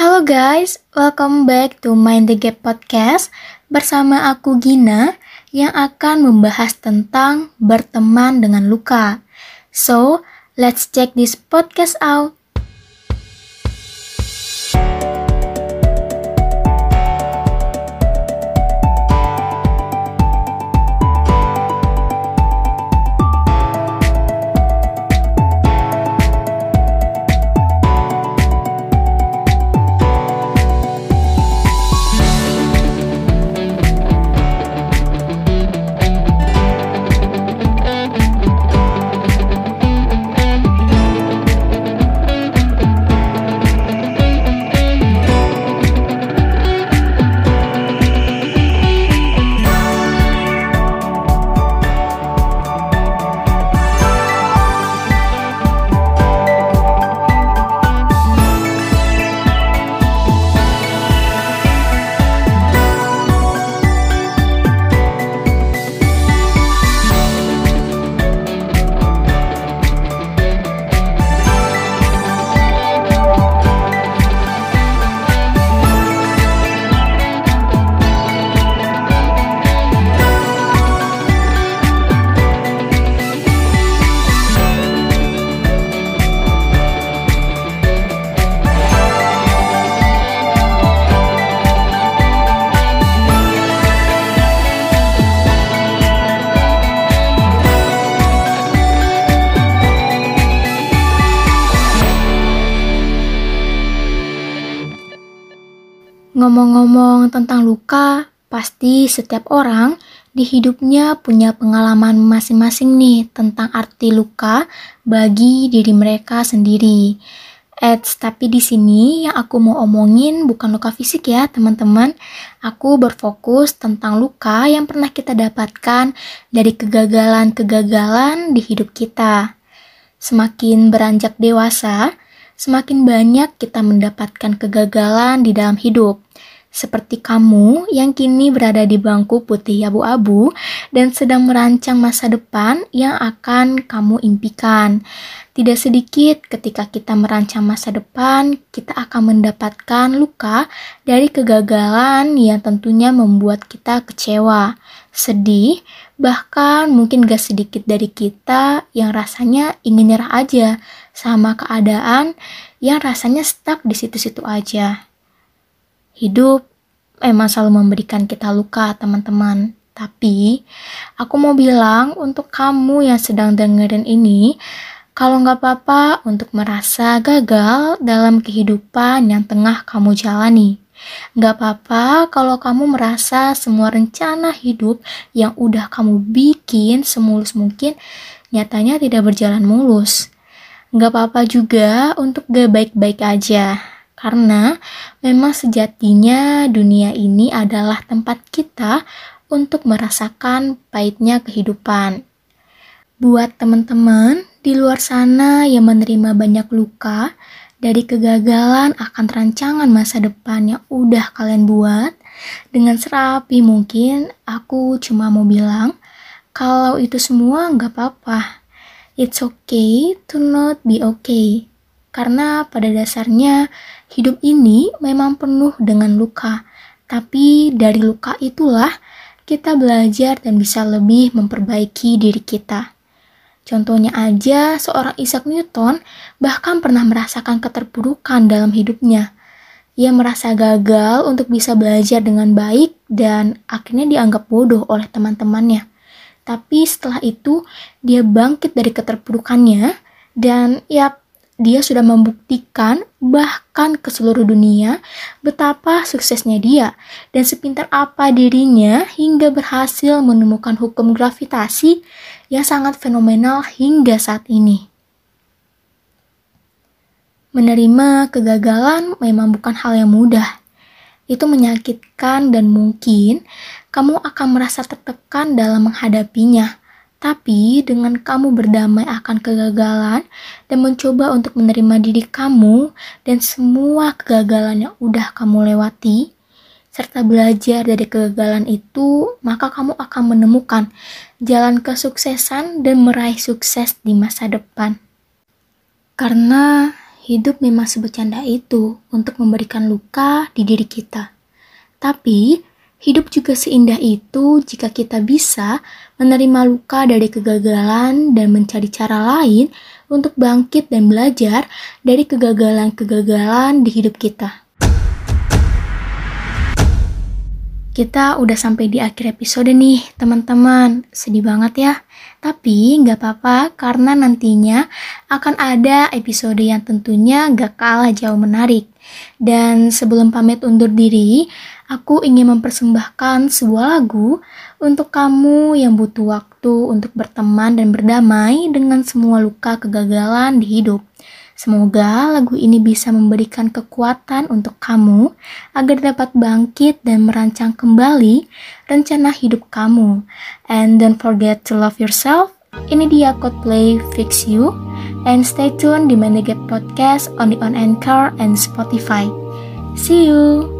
Halo guys, welcome back to Mind the Gap Podcast bersama aku Gina yang akan membahas tentang berteman dengan luka. So, let's check this podcast out. Ngomong-ngomong tentang luka, pasti setiap orang di hidupnya punya pengalaman masing-masing nih tentang arti luka bagi diri mereka sendiri. Eits, tapi di sini yang aku mau omongin bukan luka fisik ya, teman-teman. Aku berfokus tentang luka yang pernah kita dapatkan dari kegagalan-kegagalan di hidup kita. Semakin beranjak dewasa, semakin banyak kita mendapatkan kegagalan di dalam hidup. Seperti kamu yang kini berada di bangku putih abu-abu dan sedang merancang masa depan yang akan kamu impikan. Tidak sedikit ketika kita merancang masa depan, kita akan mendapatkan luka dari kegagalan yang tentunya membuat kita kecewa, sedih, bahkan mungkin gak sedikit dari kita yang rasanya ingin nyerah aja sama keadaan yang rasanya stuck di situ-situ aja. Hidup emang selalu memberikan kita luka, teman-teman. Tapi, aku mau bilang untuk kamu yang sedang dengerin ini, kalau nggak apa-apa untuk merasa gagal dalam kehidupan yang tengah kamu jalani. Nggak apa-apa kalau kamu merasa semua rencana hidup yang udah kamu bikin semulus mungkin nyatanya tidak berjalan mulus. Nggak apa-apa juga untuk gak baik-baik aja. Karena memang sejatinya dunia ini adalah tempat kita untuk merasakan pahitnya kehidupan. Buat teman-teman di luar sana yang menerima banyak luka dari kegagalan akan rancangan masa depan yang udah kalian buat, dengan serapi mungkin aku cuma mau bilang kalau itu semua nggak apa-apa It's okay to not be okay. Karena pada dasarnya hidup ini memang penuh dengan luka. Tapi dari luka itulah kita belajar dan bisa lebih memperbaiki diri kita. Contohnya aja seorang Isaac Newton bahkan pernah merasakan keterpurukan dalam hidupnya. Ia merasa gagal untuk bisa belajar dengan baik dan akhirnya dianggap bodoh oleh teman-temannya. Tapi setelah itu dia bangkit dari keterpurukannya dan ya dia sudah membuktikan bahkan ke seluruh dunia betapa suksesnya dia dan sepintar apa dirinya hingga berhasil menemukan hukum gravitasi yang sangat fenomenal hingga saat ini. Menerima kegagalan memang bukan hal yang mudah. Itu menyakitkan dan mungkin kamu akan merasa tertekan dalam menghadapinya. Tapi dengan kamu berdamai akan kegagalan dan mencoba untuk menerima diri kamu dan semua kegagalan yang udah kamu lewati, serta belajar dari kegagalan itu, maka kamu akan menemukan jalan kesuksesan dan meraih sukses di masa depan. Karena hidup memang sebecanda itu untuk memberikan luka di diri kita. Tapi, hidup juga seindah itu jika kita bisa menerima luka dari kegagalan dan mencari cara lain untuk bangkit dan belajar dari kegagalan-kegagalan di hidup kita. Kita udah sampai di akhir episode nih, teman-teman. Sedih banget ya. Tapi nggak apa-apa karena nantinya akan ada episode yang tentunya gak kalah jauh menarik. Dan sebelum pamit undur diri, aku ingin mempersembahkan sebuah lagu untuk kamu yang butuh waktu untuk berteman dan berdamai dengan semua luka kegagalan di hidup. Semoga lagu ini bisa memberikan kekuatan untuk kamu agar dapat bangkit dan merancang kembali rencana hidup kamu. And don't forget to love yourself. Ini dia Coldplay Fix You. And stay tuned di Mendeget Podcast on the On Anchor and Spotify. See you!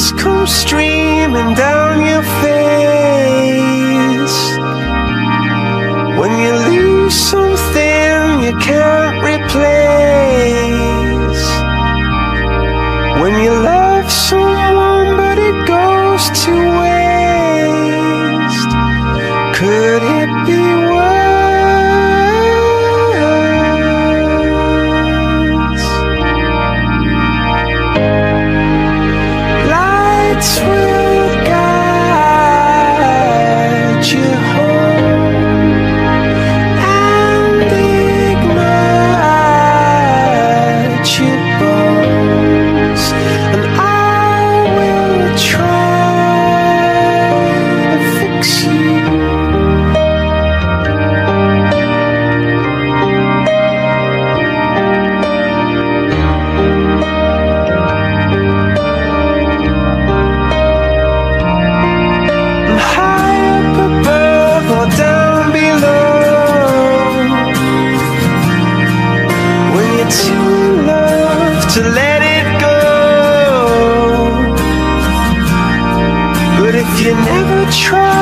Tears come streaming down your face. between In love to let it go. But if you never try,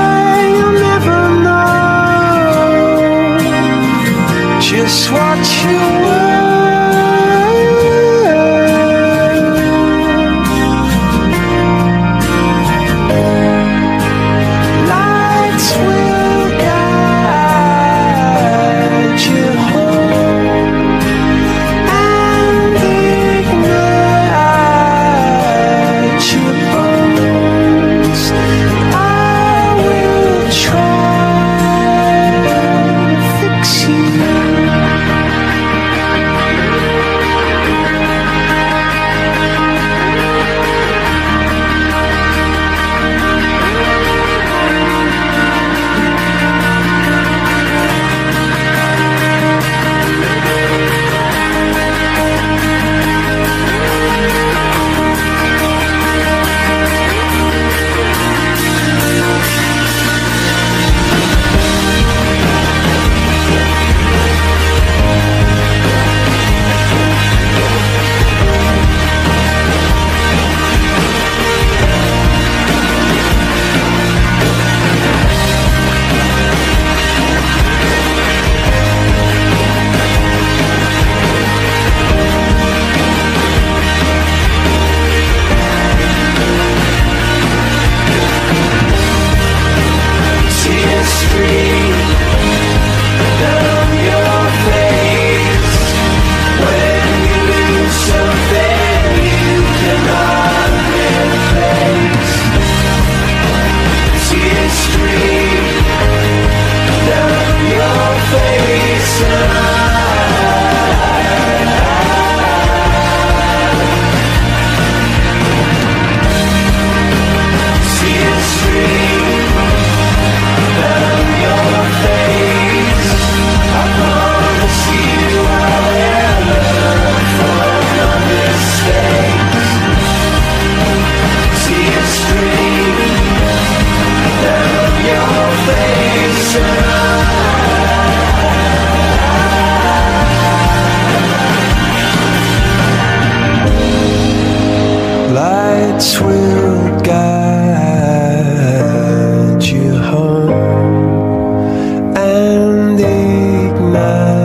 love.